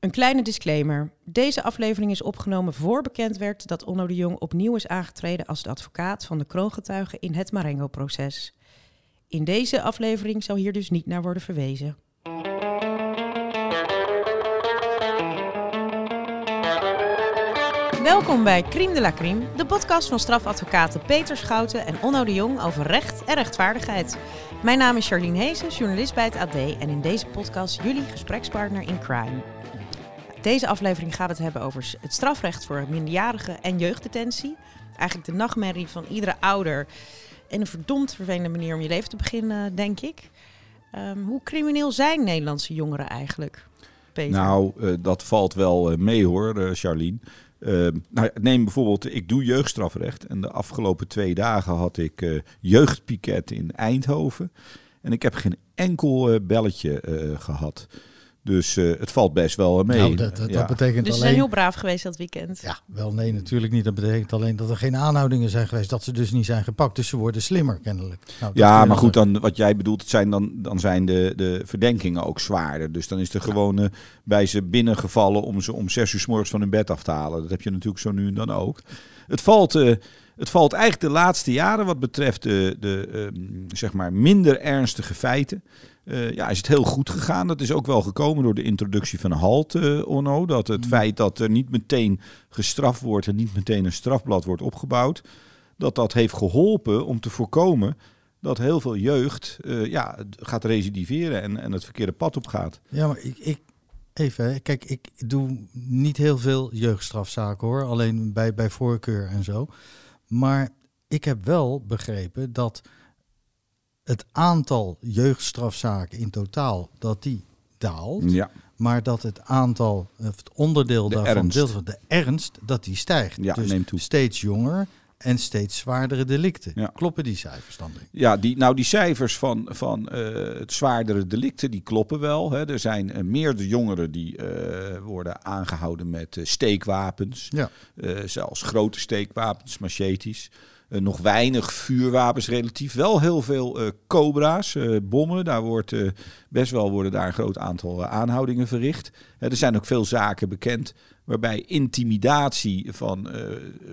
Een kleine disclaimer. Deze aflevering is opgenomen voor bekend werd dat Onno de Jong opnieuw is aangetreden als de advocaat van de kroongetuigen in het Marengo-proces. In deze aflevering zal hier dus niet naar worden verwezen. Welkom bij Crime de la Crime, de podcast van strafadvocaten Peter Schouten en Onno de Jong over recht en rechtvaardigheid. Mijn naam is Charlene Heesen, journalist bij het AD en in deze podcast jullie gesprekspartner in crime. Deze aflevering gaat het hebben over het strafrecht voor minderjarigen en jeugddetentie. Eigenlijk de nachtmerrie van iedere ouder. En een verdomd vervelende manier om je leven te beginnen, denk ik. Um, hoe crimineel zijn Nederlandse jongeren eigenlijk? Peter? Nou, uh, dat valt wel uh, mee hoor, uh, Charlene. Ehm, nou, neem bijvoorbeeld, ik doe jeugdstrafrecht. En de afgelopen twee dagen had ik jeugdpiket in Eindhoven. En ik heb geen enkel belletje gehad. Dus uh, het valt best wel mee. Nou, dat, dat, ja. dat betekent dus ze alleen... zijn heel braaf geweest dat weekend. Ja, wel nee, natuurlijk niet. Dat betekent alleen dat er geen aanhoudingen zijn geweest. Dat ze dus niet zijn gepakt. Dus ze worden slimmer kennelijk. Nou, ja, maar goed, dan, wat jij bedoelt, het zijn dan, dan zijn de, de verdenkingen ook zwaarder. Dus dan is er gewoon bij ze binnengevallen om ze om zes uur s morgens van hun bed af te halen. Dat heb je natuurlijk zo nu en dan ook. Het valt... Uh, het valt eigenlijk de laatste jaren wat betreft de, de uh, zeg maar minder ernstige feiten. Uh, ja, is het heel goed gegaan. Dat is ook wel gekomen door de introductie van HALT, uh, Onno. Dat het mm. feit dat er niet meteen gestraft wordt en niet meteen een strafblad wordt opgebouwd, dat dat heeft geholpen om te voorkomen dat heel veel jeugd uh, ja, gaat recidiveren en, en het verkeerde pad op gaat. Ja, maar ik, ik even, kijk, ik doe niet heel veel jeugdstrafzaken hoor, alleen bij, bij voorkeur en zo. Maar ik heb wel begrepen dat het aantal jeugdstrafzaken in totaal, dat die daalt. Ja. Maar dat het aantal, het onderdeel de daarvan, ernst. deel van de ernst, dat die stijgt. Ja, dus neemt toe. steeds jonger en steeds zwaardere delicten. Ja. Kloppen die cijfers dan? Denk ik? Ja, die, nou die cijfers van, van uh, het zwaardere delicten, die kloppen wel. Hè. Er zijn uh, meerdere jongeren die uh, worden aangehouden met steekwapens. Ja. zelfs grote steekwapens, machetes. Uh, nog weinig vuurwapens relatief. Wel heel veel uh, cobra's, uh, bommen. Daar wordt best wel worden daar een groot aantal aanhoudingen verricht. er zijn ook veel zaken bekend waarbij intimidatie van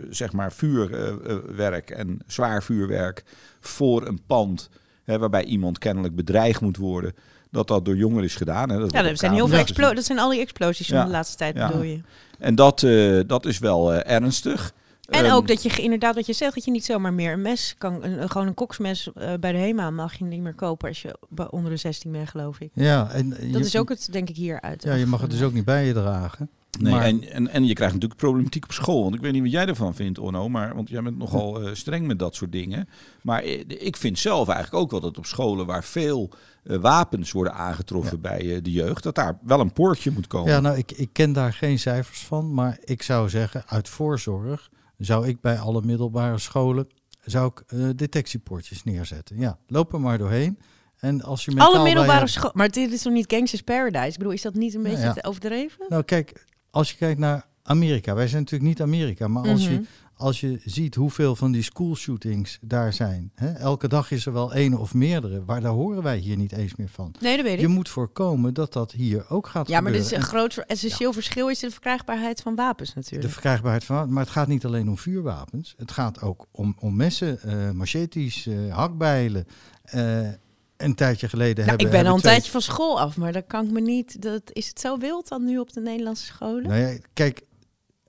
zeg maar vuurwerk en zwaar vuurwerk voor een pand, hè, waarbij iemand kennelijk bedreigd moet worden, dat dat door jongeren is gedaan. Hè. Dat ja, dat zijn heel veel explo dat zijn al die explosies van de laatste tijd ja. bedoel je. En dat, dat is wel ernstig. En um, ook dat je inderdaad, wat je zegt, dat je niet zomaar meer een mes kan, een, gewoon een koksmes uh, bij de HEMA mag je niet meer kopen als je onder de 16 bent, geloof ik. Ja, en dat je, is ook het, denk ik, hieruit. Ja, je mag het dus ook niet bij je dragen. Nee, maar, en, en, en je krijgt natuurlijk problematiek op school. Want ik weet niet wat jij ervan vindt, Onno. Maar, want jij bent nogal uh, streng met dat soort dingen. Maar ik vind zelf eigenlijk ook wel dat op scholen waar veel uh, wapens worden aangetroffen ja. bij uh, de jeugd, dat daar wel een poortje moet komen. Ja, nou, ik, ik ken daar geen cijfers van. Maar ik zou zeggen, uit voorzorg zou ik bij alle middelbare scholen zou ik uh, detectiepoortjes neerzetten. Ja, loop er maar doorheen. En als je alle middelbare scholen, maar dit is toch niet Gangsters Paradise? Ik bedoel, is dat niet een beetje ja, ja. te overdreven? Nou, kijk, als je kijkt naar Amerika, wij zijn natuurlijk niet Amerika, maar als, Mhm. je, als je ziet hoeveel van die school shootings daar zijn, hè, elke dag is er wel één of meerdere, waar daar horen wij hier niet eens meer van. Nee, dat weet ik. Je moet voorkomen dat dat hier ook gaat ja, maar gebeuren. dit is een groot essentieel verschil is de verkrijgbaarheid van wapens natuurlijk. De verkrijgbaarheid van maar het gaat niet alleen om vuurwapens. Het gaat ook om, om messen, uh, machetes, uh, hakbijlen. Uh, een tijdje geleden nou, hebben ik ben al een twee... tijdje van school af, maar dat kan ik me niet. Dat, is het zo wild dan nu op de Nederlandse scholen? Nou ja, kijk,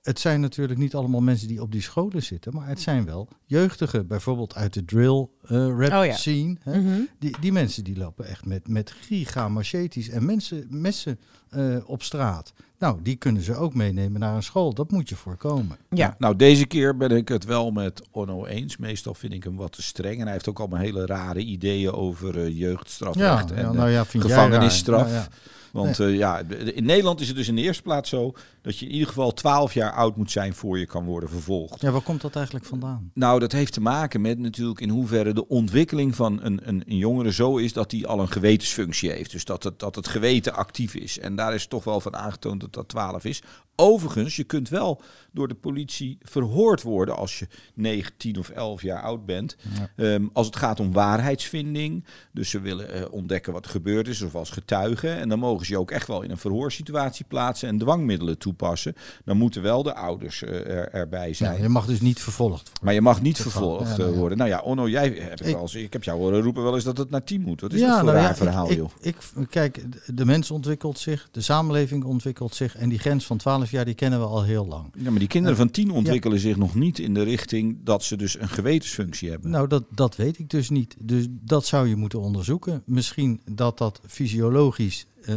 het zijn natuurlijk niet allemaal mensen die op die scholen zitten, maar het zijn wel jeugdigen, bijvoorbeeld uit de drill uh, rap oh ja. scene. Hè? Mm -hmm. die, die mensen die lopen echt met, met giga machetes en mensen, messen uh, op straat. Nou, die kunnen ze ook meenemen naar een school. Dat moet je voorkomen. Ja. Nou, deze keer ben ik het wel met Onno eens. Meestal vind ik hem wat te streng. En hij heeft ook allemaal hele rare ideeën over uh, jeugdstrafrecht ja, en ja, nou ja, vind gevangenisstraf. Want nee. uh, ja, in Nederland is het dus in de eerste plaats zo dat je in ieder geval 12 jaar oud moet zijn voor je kan worden vervolgd. Ja, waar komt dat eigenlijk vandaan? Nou, Nou, dat heeft te maken met natuurlijk in hoeverre de ontwikkeling van een, een, een jongere zo is dat hij al een gewetensfunctie heeft. Dus dat het, dat het geweten actief is. En daar is toch wel van aangetoond dat dat 12 is. Overigens, je kunt wel door de politie verhoord worden als je 9, 10 of 11 jaar oud bent. Ehm, als het gaat om waarheidsvinding. Dus ze willen eh, ontdekken wat er gebeurd is, of als getuige. En dan mogen ze je ook echt wel in een verhoorsituatie plaatsen en dwangmiddelen toepassen. Dan moeten wel de ouders eh, er, erbij zijn. Ja, je mag dus niet vervolgd worden. Maar je mag niet Geval. vervolgd Ja, nou eh, ja. worden. Nou ja, Onno, jij hebt Ik- eens, ik heb jou horen roepen wel eens dat het naar 10 moet. Wat is dat voor nou raar verhaal, ik, joh? Ik, ik, kijk, de mens ontwikkelt zich, de samenleving ontwikkelt zich. En die grens van 12 jaar, die kennen we al heel lang. Ja, maar die kinderen van 10 ontwikkelen zich nog niet in de richting dat ze dus een gewetensfunctie hebben. Nou, dat, dat weet ik dus niet. Dus dat zou je moeten onderzoeken. Misschien dat dat fysiologisch eh,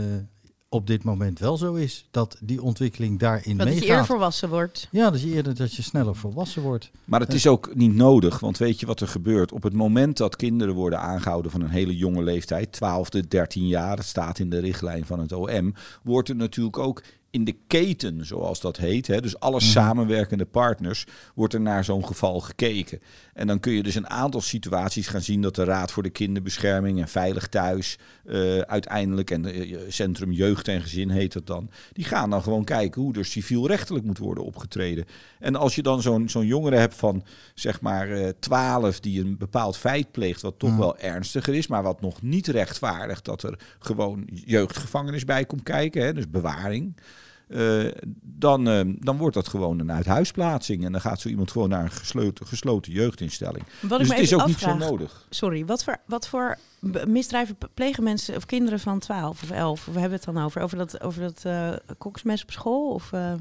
op dit moment wel zo is. Dat die ontwikkeling daarin Dat je meegaat. eerder volwassen wordt. Ja, dat je eerder dat je sneller volwassen wordt. Maar het is ook niet nodig, want weet je wat er gebeurt? Op het moment dat kinderen worden aangehouden van een hele jonge leeftijd, 12, 13 jaar, dat staat in de richtlijn van het OM, wordt er natuurlijk ook in de keten, zoals dat heet, hè, dus alle samenwerkende partners, wordt er naar zo'n geval gekeken. En dan kun je dus een aantal situaties gaan zien dat de Raad voor de Kinderbescherming en Veilig Thuis eh, uiteindelijk, en eh, Centrum Jeugd en Gezin heet het dan, die gaan dan gewoon kijken hoe er civielrechtelijk moet worden opgetreden. En als je dan zo'n zo'n jongere hebt van zeg maar eh 12 die een bepaald feit pleegt wat toch Ja. wel ernstiger is, maar wat nog niet rechtvaardigt dat er gewoon jeugdgevangenis bij komt kijken, hè, dus bewaring. Eh, dan, eh, dan wordt dat gewoon een uithuisplaatsing. En dan gaat zo iemand gewoon naar een gesloten, gesloten jeugdinstelling. Wat dus het is ook afvraag, niet zo nodig. Sorry, wat voor, wat voor misdrijven plegen mensen of kinderen van 12 of 11? We hebben het dan over? Over dat, over dat eh, koksmes op school? Of, eh,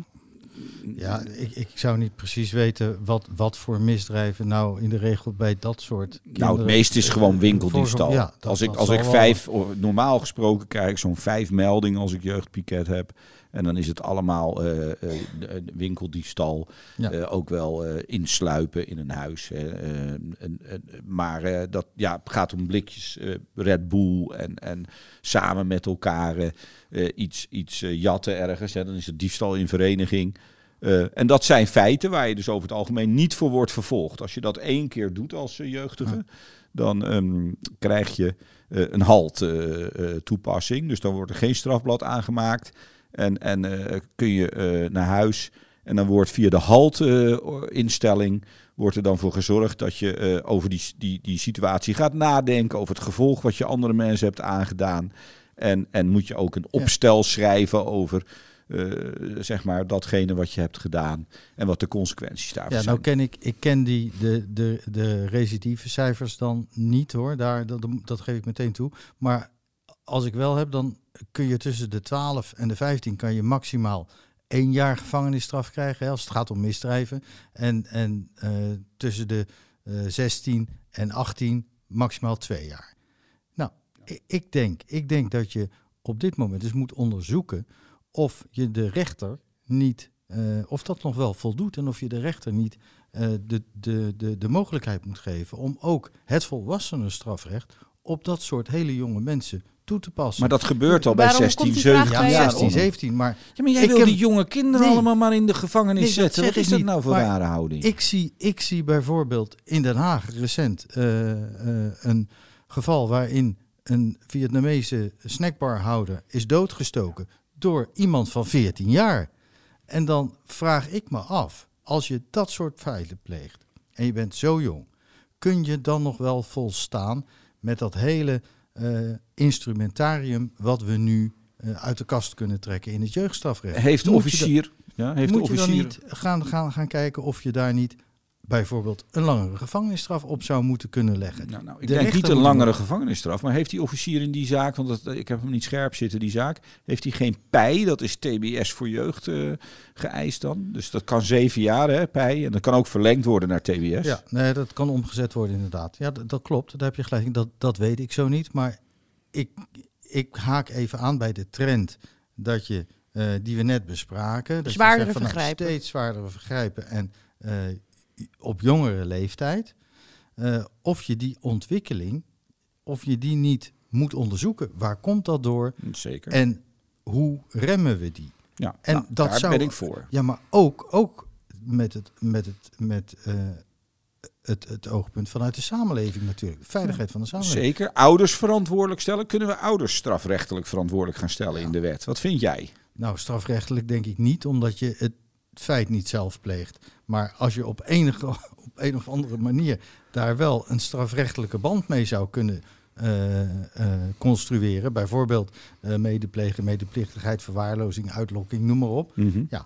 Ja, ik, ik zou niet precies weten wat, wat voor misdrijven nou in de regel bij dat soort Nou, het meeste is gewoon winkeldiefstal. Ja, als ik, als ik vijf, of normaal gesproken krijg ik zo'n vijf meldingen als ik jeugdpiket heb. En dan is het allemaal eh, eh, de winkeldiefstal. Ja. Eh, ook wel eh, insluipen in een huis. Eh, maar eh, dat ja, gaat om blikjes eh, Red Bull en, en samen met elkaar eh, eh, iets, iets eh, jatten ergens. Hè. Dan is het diefstal in vereniging. Eh, en dat zijn feiten waar je dus over het algemeen niet voor wordt vervolgd. Als je dat één keer doet als eh, jeugdige, dan ehm, krijg je eh, een halt eh, eh, toepassing. Dus dan wordt er geen strafblad aangemaakt. En, en eh, kun je eh, naar huis. En dan wordt via de halt-instelling wordt er dan voor gezorgd dat je eh, over die, die, die situatie gaat nadenken. Over het gevolg wat je andere mensen hebt aangedaan. En, en moet je ook een opstel schrijven over eh, zeg maar datgene wat je hebt gedaan. En wat de consequenties daarvan Ja, zijn. nou ken ik, ik ken die, de, de, de recidieve cijfers dan niet hoor, Daar, dat, dat geef ik meteen toe. Maar als ik wel heb, dan kun je tussen de 12 en de 15 kan je maximaal één jaar gevangenisstraf krijgen hè, als het gaat om misdrijven. En, en eh, tussen de eh 16 en 18 maximaal twee jaar. Nou, ik denk, ik denk dat je op dit moment dus moet onderzoeken of je de rechter niet, eh, of dat nog wel voldoet en of je de rechter niet eh, de, de, de, de mogelijkheid moet geven om ook het volwassenenstrafrecht op dat soort hele jonge mensen toe te passen. Maar dat gebeurt al bij Waarom 16, komt die vraag 17 bij ja, jou? jaar. 16, Onno. 17, maar Ja, maar jij wil heb- die jonge kinderen Nee. allemaal maar in de gevangenis Nee, zetten. Wat is dat niet, nou voor maar rare houding? Ik zie, ik zie bijvoorbeeld in Den Haag recent eh, eh, een geval waarin een Vietnamese snackbarhouder is doodgestoken door iemand van 14 jaar. En dan vraag ik me af, als je dat soort feiten pleegt en je bent zo jong, kun je dan nog wel volstaan met dat hele instrumentarium wat we nu eh, uit de kast kunnen trekken in het jeugdstrafrecht? Heeft de Moet officier... Ja, heeft de moet je dan officier... niet gaan, gaan, gaan kijken of je daar niet bijvoorbeeld een langere gevangenisstraf op zou moeten kunnen leggen? Nou, nou, ik De denk niet een langere gevangenisstraf, maar heeft die officier in die zaak, want dat, ik heb hem niet scherp zitten, die zaak, heeft hij geen pij, dat is TBS voor jeugd eh, geëist dan. Dus dat kan zeven jaar, hè, pij, en dat kan ook verlengd worden naar TBS. Ja, nee, dat kan omgezet worden inderdaad. Ja, dat, dat klopt, daar heb je gelijk in. Dat, dat weet ik zo niet, maar ik, ik haak even aan bij de trend dat je, eh, die we net bespraken. Dat Zwaardere je zegt van, nou, vergrijpen. steeds zwaardere vergrijpen en eh, op jongere leeftijd. eh, of je die ontwikkeling, of je die niet moet onderzoeken. Waar komt dat door? Zeker. En hoe remmen we die? ja, en nou, dat daar zou- ben ik voor. Ja, maar ook, ook met het, met het, met, eh, het, het oogpunt vanuit de samenleving natuurlijk. De veiligheid van de samenleving. Zeker. Ouders verantwoordelijk stellen. Kunnen we ouders strafrechtelijk verantwoordelijk gaan stellen in de wet? Wat vind jij? Nou, strafrechtelijk denk ik niet, omdat je het feit niet zelf pleegt. Maar als je op enige, op een of andere manier daar wel een strafrechtelijke band mee zou kunnen eh, eh, construeren, bijvoorbeeld uh, medeplegen, medeplichtigheid, verwaarlozing, uitlokking, noem maar op. Ja,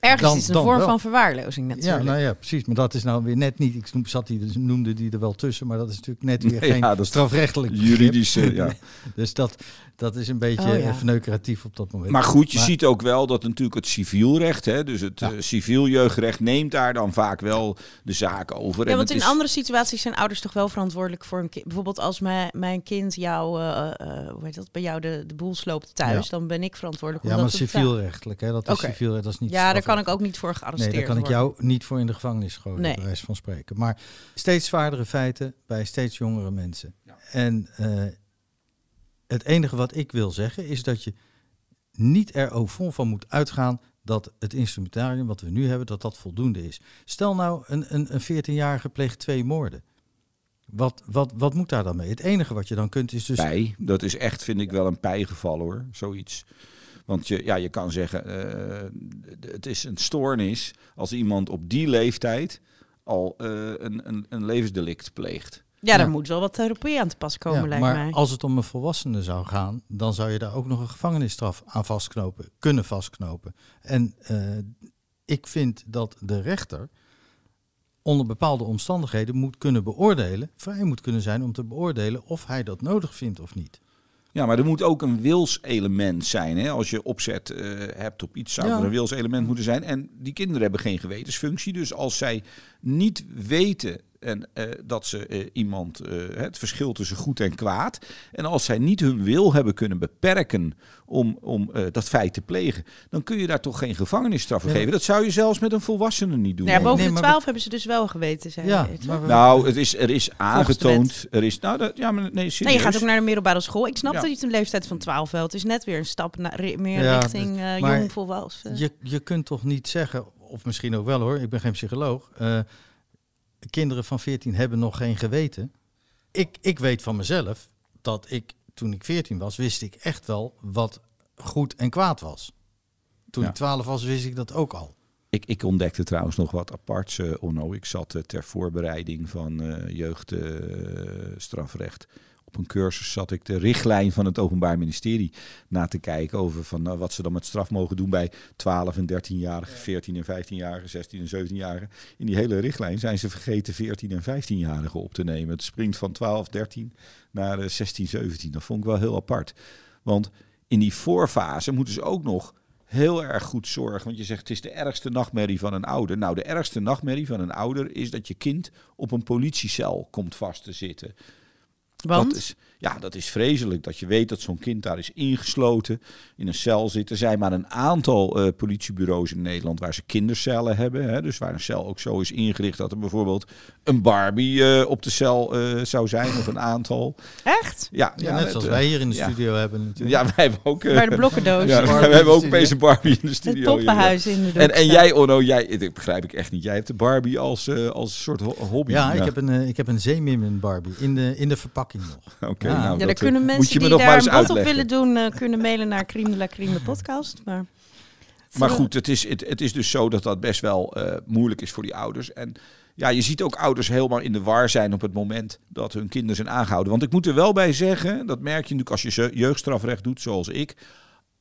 Ergens Dan- is het een vorm wel. van verwaarlozing natuurlijk. Ja, nou ja, precies. Maar dat is nou weer net niet. Ik zat die, dus noemde die er wel tussen, maar dat is natuurlijk net weer Nee, geen ja, dat is strafrechtelijk. Juridische, ja. Dus dat, dat is een beetje Oh, ja. eh, verneukeratief op dat moment. Maar goed, je Maar- ziet ook wel dat natuurlijk het civielrecht, hè, dus het Ja. eh, civiel jeugdrecht, neemt daar dan vaak wel de zaak over. Ja, En want in is- andere situaties zijn ouders toch wel verantwoordelijk voor een kind. Bijvoorbeeld als mijn, mijn kind jou, eh, eh, hoe heet dat, bij jou de, de boel sloopt thuis, Ja. dan ben ik verantwoordelijk Ja, maar civielrechtelijk, hè? Dat is civielrecht, dat is niet Ja, daar kan ik ook niet voor gearresteerd Nee, daar kan ik worden. jou niet voor in de gevangenis gooien, Nee. bij wijze van spreken. Maar steeds zwaardere feiten bij steeds jongere mensen. Ja. En eh, het enige wat ik wil zeggen is dat je niet er fond van moet uitgaan dat het instrumentarium wat we nu hebben, dat dat voldoende is. Stel nou, een, een, een 14-jarige pleegt twee moorden. Wat, wat, wat moet daar dan mee? Het enige wat je dan kunt is dus... Bij, dat is echt, vind ik wel een pijgeval hoor, zoiets. Want je, ja, je kan zeggen, eh, het is een stoornis als iemand op die leeftijd al eh, een, een, een levensdelict pleegt. Ja, daar Ja. moet wel wat therapie aan te pas komen, Ja, lijkt maar mij. als het om een volwassene zou gaan, dan zou je daar ook nog een gevangenisstraf aan vastknopen, kunnen vastknopen. En eh, ik vind dat de rechter onder bepaalde omstandigheden moet kunnen beoordelen, vrij moet kunnen zijn om te beoordelen of hij dat nodig vindt of niet. Ja, maar er moet ook een wilselement zijn. Hè? Als je opzet eh, hebt op iets, zou Ja. er een wilselement moeten zijn. En die kinderen hebben geen gewetensfunctie. Dus als zij niet weten en, eh, dat ze eh, iemand eh, het verschil tussen goed en kwaad. En als zij niet hun wil hebben kunnen beperken om, om eh, dat feit te plegen, dan kun je daar toch geen gevangenisstraf voor Ja. geven. Dat zou je zelfs met een volwassene niet doen. Ja, boven Nee, de maar 12 hebben ze dus wel geweten, Ja, we- Nou, het is, er is aangetoond. Er is, nou, dat, ja, maar nee, serieus. Nee, je gaat ook naar de middelbare school. Ik snap Ja. dat je het een leeftijd van 12 wel. Het is net weer een stap naar, meer Ja, richting eh maar jong volwassen. Je, je kunt toch niet zeggen, of misschien ook wel hoor, ik ben geen psycholoog, eh, kinderen van 14 hebben nog geen geweten. Ik, ik weet van mezelf dat ik, toen ik 14 was, wist ik echt wel wat goed en kwaad was. Toen Ja. ik 12 was, wist ik dat ook al. Ik, ik ontdekte trouwens nog wat aparts, eh Onno. Ik zat eh, ter voorbereiding van jeugdstrafrecht. Op een cursus zat ik de richtlijn van het Openbaar Ministerie na te kijken over van, nou, wat ze dan met straf mogen doen bij 12 en 13-jarigen, 14 en 15-jarigen, 16 en 17-jarigen. In die hele richtlijn zijn ze vergeten 14 en 15-jarigen op te nemen. Het springt van 12, 13 naar eh, 16, 17. Dat vond ik wel heel apart. Want in die voorfase moeten ze ook nog heel erg goed zorgen. Want je zegt het is de ergste nachtmerrie van een ouder. Nou, de ergste nachtmerrie van een ouder is dat je kind op een politiecel komt vast te zitten. Want? Dat is, ja, dat is vreselijk. Dat je weet dat zo'n kind daar is ingesloten, in een cel zit. Er zijn maar een aantal eh, politiebureaus in Nederland waar ze kindercellen hebben. Hè, dus waar een cel ook zo is ingericht dat er bijvoorbeeld een Barbie eh, op de cel eh, zou zijn, of een aantal. Echt? Ja, Ja, ja, net het, zoals wij hier in de ja. studio hebben natuurlijk. Ja, wij hebben ook. eh, Bij de blokkendoos. ja, in hebben ook opeens een Barbie in de Het studio. hier, ja. poppenhuis in de En, en jij, Onno, jij, dit begrijp ik echt niet. Jij hebt de Barbie als, eh, als soort ho- hobby. Ja, ik heb een, ik heb een zeemim Barbie in de, in de verpakking nog. Oké, Ja. nou, Ja, dat, daar eh, kunnen moet mensen je me die nog maar daar eens een bod op willen doen, eh, kunnen mailen naar Crime de la Crime de podcast. Maar, Maar goed, het is, het, het is dus zo dat dat best wel eh, moeilijk is voor die ouders. En ja, je ziet ook ouders helemaal in de war zijn op het moment dat hun kinderen zijn aangehouden. Want ik moet er wel bij zeggen, dat merk je natuurlijk als je jeugdstrafrecht doet zoals ik.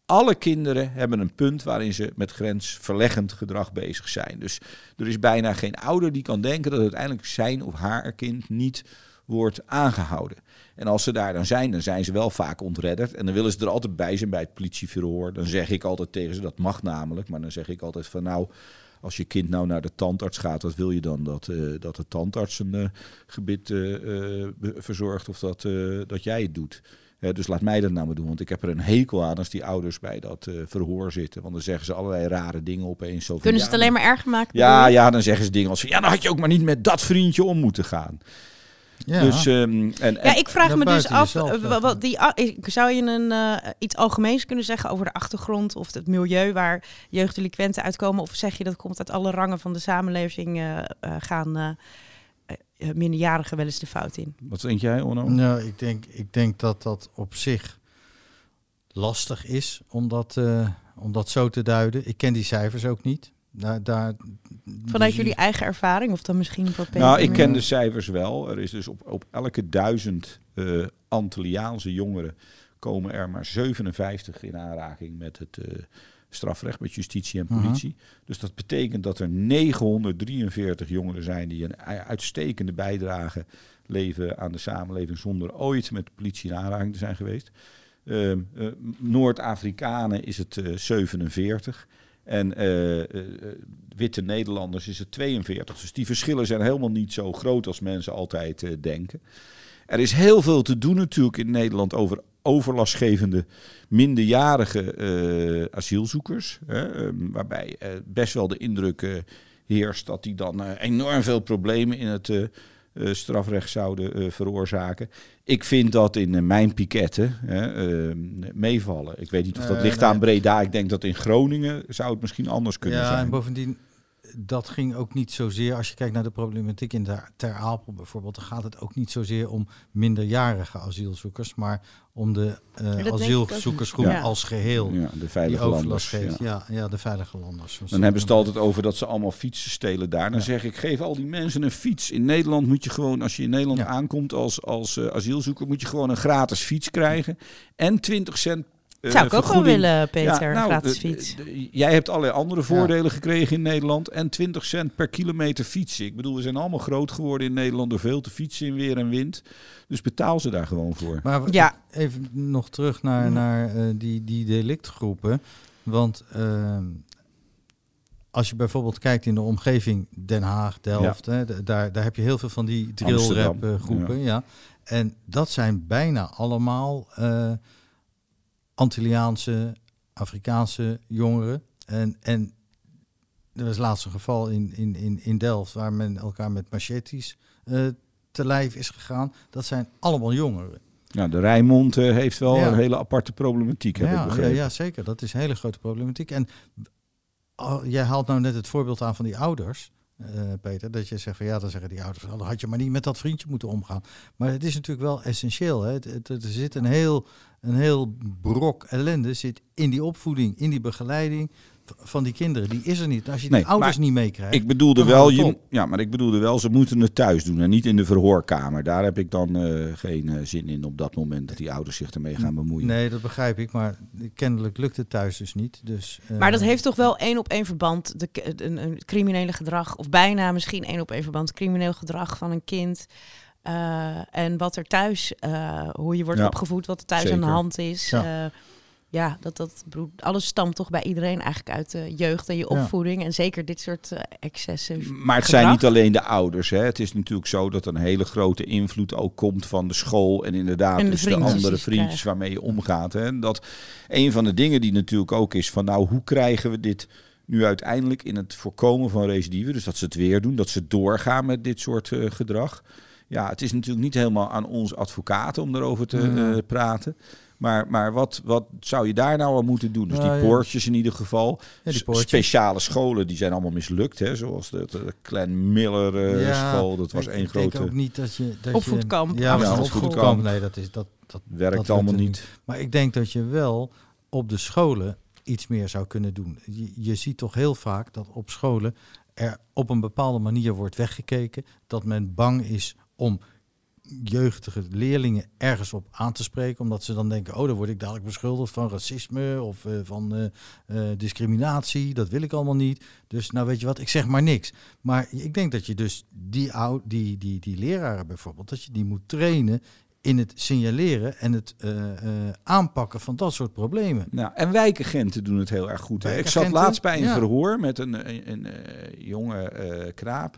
Alle kinderen hebben een punt waarin ze met grensverleggend gedrag bezig zijn. Dus er is bijna geen ouder die kan denken dat uiteindelijk zijn of haar kind niet wordt aangehouden. En als ze daar dan zijn, dan zijn ze wel vaak ontredderd. En dan willen ze er altijd bij zijn bij het politieverhoor. Dan zeg ik altijd tegen ze, dat mag namelijk. Maar dan zeg ik altijd van nou, als je kind nou naar de tandarts gaat, wat wil je dan? Dat, eh, dat de tandarts een eh, gebit eh, verzorgt of dat, dat jij het doet. Dus laat mij dat nou maar doen. Want ik heb er een hekel aan als die ouders bij dat verhoor zitten. Want dan zeggen ze allerlei rare dingen opeens. Zo van, kunnen ze ja, het alleen maar erger maken? Ja, ja, dan zeggen ze dingen als van, ja, dan had je ook maar niet met dat vriendje om moeten gaan. Ja. Dus, ehm, en, en, Ja, ik vraag me dus af, jezelf eh, wat die, zou je een, eh, iets algemeens kunnen zeggen over de achtergrond of het milieu waar jeugddelinquenten uitkomen? Of zeg je dat komt uit alle rangen van de samenleving eh, eh, gaan, minderjarigen wel eens de fout in? Wat denk jij, Onno? Nou, ik denk, ik denk dat dat op zich lastig is om dat, eh, om dat zo te duiden. Ik ken die cijfers ook niet. Daar, daar, Vanuit dus- jullie eigen ervaring of dan misschien wat Peter Nou, ik ken de cijfers wel. Er is dus op, op elke duizend eh Antilliaanse jongeren komen er maar 57 in aanraking met het eh, strafrecht, met justitie en Mhm. politie. Dus dat betekent dat er 943 jongeren zijn die een uitstekende bijdrage leveren aan de samenleving zonder ooit met de politie in aanraking te zijn geweest. Ehm, eh, Noord-Afrikanen is het eh, 47. En eh, eh, witte Nederlanders is het 42. Dus die verschillen zijn helemaal niet zo groot als mensen altijd eh, denken. Er is heel veel te doen natuurlijk in Nederland over overlastgevende minderjarige asielzoekers. Hè, ehm, waarbij best wel de indruk heerst dat die dan enorm veel problemen in het eh, strafrecht zouden eh, veroorzaken. Ik vind dat in eh, mijn piketten hè, eh, meevallen. Ik weet niet of dat ligt nee. aan Breda. Ik denk dat in Groningen zou het misschien anders kunnen ja, zijn. en bovendien, dat ging ook niet zozeer, als je kijkt naar de problematiek in Ter, Ter Apel bijvoorbeeld, dan gaat het ook niet zozeer om minderjarige asielzoekers, maar om de eh, ook asielzoekersgroep. Ja. als geheel. Ja, de veilige landers. geeft. ja. Ja. Ja, de veilige landers. Dan hebben ze het altijd over dat ze allemaal fietsen stelen daar. Dan zeg ik, geef al die mensen een fiets. In Nederland moet je gewoon, als je in Nederland Ja. aankomt als, als eh, asielzoeker, moet je gewoon een gratis fiets krijgen. En 20 cent. Eh, Zou ik ook wel willen, Peter, Ja, nou, gratis eh, fiets. eh, jij hebt allerlei andere voordelen gekregen in Nederland. En 20 cent per kilometer fietsen. Ik bedoel, we zijn allemaal groot geworden in Nederland door veel te fietsen in weer en wind. Dus betaal ze daar gewoon voor. Maar Ja. even nog terug naar, naar eh, die, die delictgroepen. Want ehm, als je bijvoorbeeld kijkt in de omgeving Den Haag, Delft, hè, daar, daar heb je heel veel van die drillrap groepen. Ja. En dat zijn bijna allemaal eh Antilliaanse, Afrikaanse jongeren. En, en er was laatst een geval in, in, in, in Delft waar men elkaar met machetes eh, te lijf is gegaan. Dat zijn allemaal jongeren. Ja, de Rijnmond eh, heeft wel Ja. een hele aparte problematiek, heb ik ja, ja, begrepen. ja, zeker. Dat is een hele grote problematiek. En oh, jij haalt nou net het voorbeeld aan van die ouders, eh, Peter. Dat je zegt van ja, dan zeggen die ouders, "Oh, dan had je maar niet met dat vriendje moeten omgaan. Maar het is natuurlijk wel essentieel. Hè? Het, er zit een heel, een heel brok ellende zit in die opvoeding, in die begeleiding van die kinderen. Die is er niet. Als je die Nee, ouders niet meekrijgt. Ik bedoelde wel, je, ja, maar ik bedoelde wel, ze moeten het thuis doen en niet in de verhoorkamer. Daar heb ik dan eh, geen eh, zin in op dat moment dat die ouders zich ermee gaan bemoeien. Nee, dat begrijp ik. Maar kennelijk lukt het thuis dus niet. Dus, eh, Maar dat heeft toch wel één op één verband, de, een, een criminele gedrag, of bijna misschien één op één verband, crimineel gedrag van een kind. eh, en wat er thuis, eh, hoe je wordt Ja, opgevoed, wat er thuis aan de hand is. Ja. Ja, dat, dat, alles stamt toch bij iedereen eigenlijk uit de jeugd en je opvoeding. En zeker dit soort eh, excessen. Maar het zijn niet alleen de ouders. Hè. Het is natuurlijk zo dat een hele grote invloed ook komt van de school. En inderdaad En de dus de, andere vriendjes waarmee je omgaat. Hè. En dat een van de dingen die natuurlijk ook is van nou, hoe krijgen we dit nu uiteindelijk in het voorkomen van recidive. Dus dat ze het weer doen, dat ze doorgaan met dit soort eh, gedrag. Ja, het is natuurlijk niet helemaal aan ons advocaten om daarover te Ja. eh, praten. Maar, maar wat, wat zou je daar nou aan moeten doen? Dus die ja. poortjes in ieder geval. Ja. Speciale scholen, die zijn allemaal mislukt. Hè? Zoals de, de Clan Miller eh, Ja, school. Dat was één ik denk grote... ook niet dat je... Dat Opvoedkamp. Je, ja, maar Ja, opvoedkamp. Nee, dat is... Dat, dat, Werkt dat allemaal niet. Maar ik denk dat je wel op de scholen iets meer zou kunnen doen. Je, je ziet toch heel vaak dat op scholen er op een bepaalde manier wordt weggekeken. Dat men bang is om jeugdige leerlingen ergens op aan te spreken. Omdat ze dan denken, oh, dan word ik dadelijk beschuldigd van racisme of eh, van eh, eh, discriminatie. Dat wil ik allemaal niet. Dus nou weet je wat, ik zeg maar niks. Maar ik denk dat je dus die, ou- die, die, die leraren bijvoorbeeld, dat je die moet trainen in het signaleren en het aanpakken van dat soort problemen. Nou, en wijkagenten doen het heel erg goed. Hè? Ik zat laatst bij een Ja. verhoor met een, een, een, jonge kraap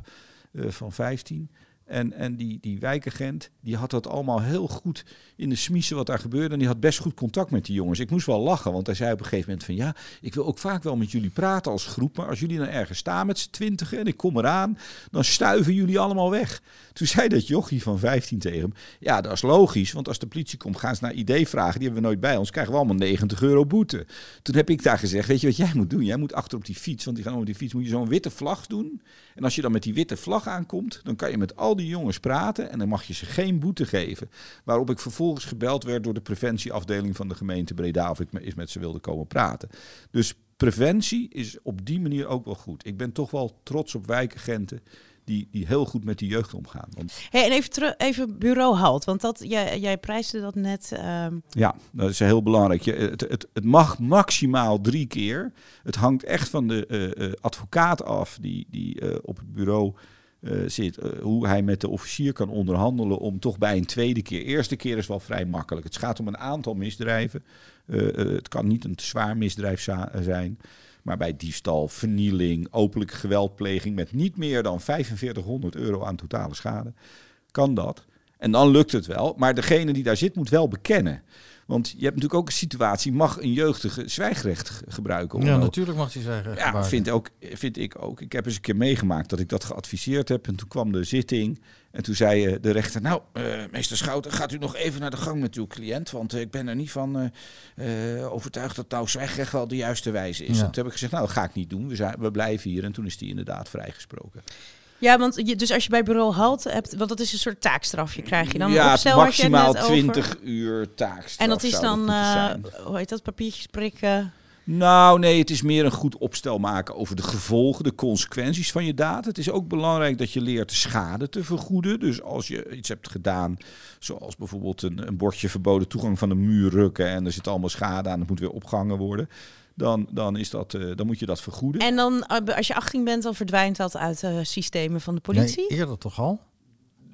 van 15. En, en die, die wijkagent, die had dat allemaal heel goed in de smiezen wat daar gebeurde. En die had best goed contact met die jongens. Ik moest wel lachen, want hij zei op een gegeven moment van... ja, ik wil ook vaak wel met jullie praten als groep... maar als jullie dan ergens staan met z'n twintigen en ik kom eraan... dan stuiven jullie allemaal weg. Toen zei dat jochie van 15 tegen hem... ja, dat is logisch, want als de politie komt gaan ze naar ID vragen... die hebben we nooit bij ons, krijgen we allemaal 90 euro boete. Toen heb ik daar gezegd, weet je wat jij moet doen? Jij moet achter op die fiets, want die gaan op die fiets... moet je zo'n witte vlag doen... En als je dan met die witte vlag aankomt, dan kan je met al die jongens praten en dan mag je ze geen boete geven. Waarop ik vervolgens gebeld werd door de preventieafdeling van de gemeente Breda of ik eens met ze wilde komen praten. Dus preventie is op die manier ook wel goed. Ik ben toch wel trots op wijkagenten die, die heel goed met die jeugd omgaan. Want, Hey, en even, terug, even bureau halt, want dat, jij, jij prijsde dat net. ehm, ja, dat is heel belangrijk. Je, het, het, het mag maximaal drie keer. Het hangt echt van de eh, eh, advocaat af die, die eh, op het bureau zit. hoe hij met de officier kan onderhandelen om toch bij een tweede keer. Eerste keer is wel vrij makkelijk. Het gaat om een aantal misdrijven. Het kan niet een te zwaar misdrijf zijn. Maar bij diefstal, vernieling, openlijke geweldpleging met niet meer dan 4500 euro aan totale schade, kan dat. En dan lukt het wel. Maar degene die daar zit moet wel bekennen. Want je hebt natuurlijk ook een situatie, mag een jeugdige zwijgrecht ge- gebruiken? Ja, natuurlijk mag hij zeggen. ja, gebruiken. vind, ook, vind ik ook. Ik heb eens een keer meegemaakt dat ik dat geadviseerd heb. En toen kwam de zitting. En toen zei eh, de rechter: Nou, eh, meester Schouten, gaat u nog even naar de gang met uw cliënt. Want eh, ik ben er niet van overtuigd dat nou zwijgrecht wel de juiste wijze is. Ja. En toen heb ik gezegd: Nou, dat ga ik niet doen. We, zijn, we blijven hier. En toen is die inderdaad vrijgesproken. Ja, want je, dus als je bij bureau halt hebt, want dat is een soort taakstrafje, krijg je dan ja, opstel maximaal net over. 20 uur taakstraf. En dat is dan, eh, hoe heet dat, papiertjes prikken? Nou, nee, het is meer een goed opstel maken over de gevolgen, de consequenties van je daad. Het is ook belangrijk dat je leert de schade te vergoeden. Dus als je iets hebt gedaan, zoals bijvoorbeeld een, een bordje verboden toegang van een muur rukken en er zit allemaal schade aan, dat moet weer opgehangen worden. Dan, dan, is dat, eh, dan moet je dat vergoeden. En dan, eh, als je 18 bent, dan verdwijnt dat uit de systemen van de politie? Nee, eerder toch al?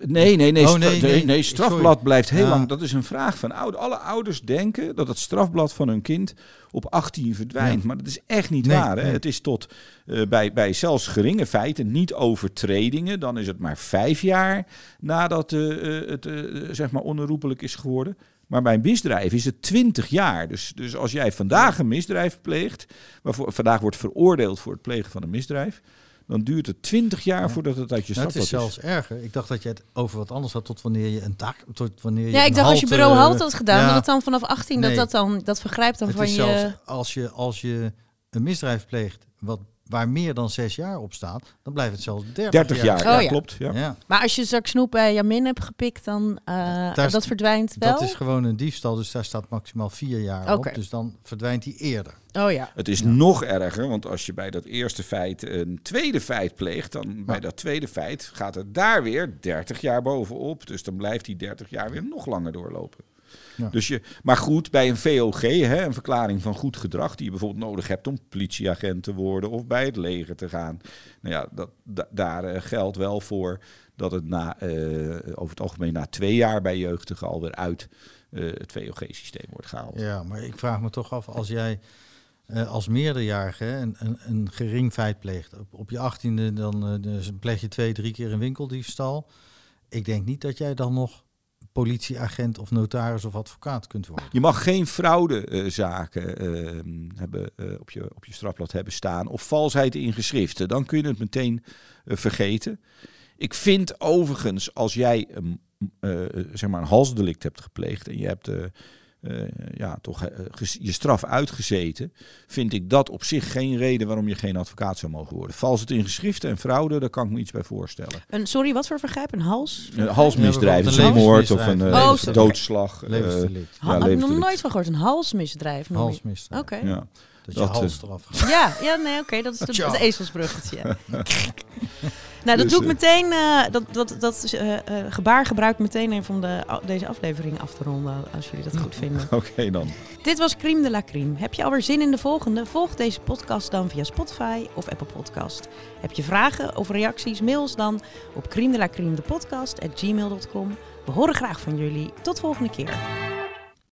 Nee, nee, nee. Oh, nee, nee, nee. nee, strafblad Sorry. blijft heel Ja. lang. Dat is een vraag van ouders. Alle ouders denken dat het strafblad van hun kind op 18 verdwijnt. Ja. Maar dat is echt niet Nee, waar. Hè? Het is tot eh, bij, bij zelfs geringe feiten, niet overtredingen. Dan is het maar vijf jaar nadat eh, eh, het zeg maar onherroepelijk is geworden. Maar bij een misdrijf is het 20 jaar. Dus, dus als jij vandaag een misdrijf pleegt, waarvoor vandaag wordt veroordeeld voor het plegen van een misdrijf, dan duurt het 20 jaar Ja. voordat het uit je Nou, het strafblad is zelfs erger. Ik dacht dat je het over wat anders had tot wanneer je een taak... Tot wanneer je Ja, ik een dacht als je bureau halt had gedaan, ja. dat het dan vanaf 18, Nee. dat dat dan, dat vergrijpt dan Het van is je... zelfs als je, als je een misdrijf pleegt wat, waar meer dan zes jaar op staat, dan blijft het zelfs 30, 30 jaar, Oh, ja, ja. klopt. Ja. Ja. Maar als je straks snoep bij Jamin hebt gepikt, dan eh, Daar is- dat verdwijnt wel? Dat is gewoon een diefstal, dus daar staat maximaal vier jaar op. Dus dan verdwijnt die eerder. Oh ja. Het is nog erger, want als je bij dat eerste feit een tweede feit pleegt, dan bij dat tweede feit gaat het daar weer 30 jaar bovenop. Dus dan blijft die 30 jaar weer nog langer doorlopen. Ja. Dus je, maar goed, bij een VOG, hè, een verklaring van goed gedrag, die je bijvoorbeeld nodig hebt om politieagent te worden of bij het leger te gaan. Nou ja, dat, da- daar eh, geldt wel voor dat het na, eh, over het algemeen na twee jaar bij jeugdigen alweer uit eh, het VOG-systeem wordt gehaald. Ja, maar ik vraag me toch af, als jij als meerderjarige een, een, een gering feit pleegt, op, op je achttiende dan dus pleeg je twee, drie keer een winkeldiefstal. Ik denk niet dat jij dan nog politieagent of notaris of advocaat kunt worden. Je mag geen fraudezaken eh, hebben, eh, op, je, op je strafblad hebben staan of valsheid in geschriften. Dan kun je het meteen eh, vergeten. Ik vind overigens, als jij zeg maar een halsdelict hebt gepleegd en je hebt eh, ja, toch eh, je straf uitgezeten, vind ik dat op zich geen reden waarom je geen advocaat zou mogen worden. Valsheid in geschriften en fraude, daar kan ik me iets bij voorstellen. Een, sorry, wat voor vergrijp? Een hals? Een halsmisdrijf, een een moord of een eh, Oh, doodslag. eh, Levensdelict. Ha, heb ik nog nooit van gehoord. Een halsmisdrijf. Halsmisdrijf. Oké. ja. Dat je Dat, hals eh, eraf gaat. Ja, ja, nee, oké, dat is het, ezelsbruggetje. nou, dat Dus, doe ik eh, meteen, eh, dat, dat, dat eh, eh, gebaar gebruik ik meteen even om de, deze aflevering af te ronden, als jullie dat goed vinden. Oké dan. Dit was Crime de la Crime. Heb je alweer zin in de volgende? Volg deze podcast dan via Spotify of Apple Podcast. Heb je vragen of reacties? Mail ons dan op crime de la crime de podcast at gmail.com. We horen graag van jullie. Tot volgende keer.